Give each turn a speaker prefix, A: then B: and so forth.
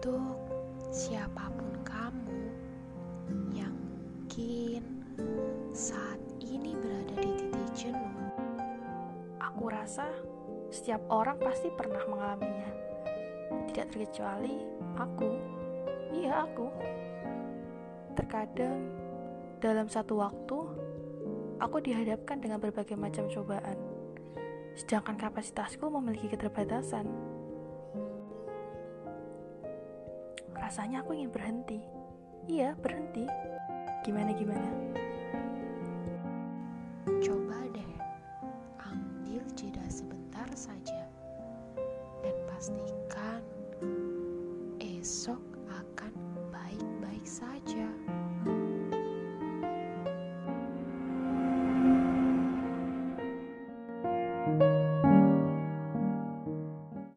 A: untuk siapa pun kamu yang mungkin saat ini berada di titik jenuh.
B: Aku rasa setiap orang pasti pernah mengalaminya. Tidak terkecuali aku. Iya, aku. Terkadang dalam satu waktu aku dihadapkan dengan berbagai macam cobaan. Sedangkan kapasitasku memiliki keterbatasan Rasanya aku ingin berhenti. Iya, berhenti. Gimana gimana?
A: Coba deh ambil jeda sebentar saja dan pastikan esok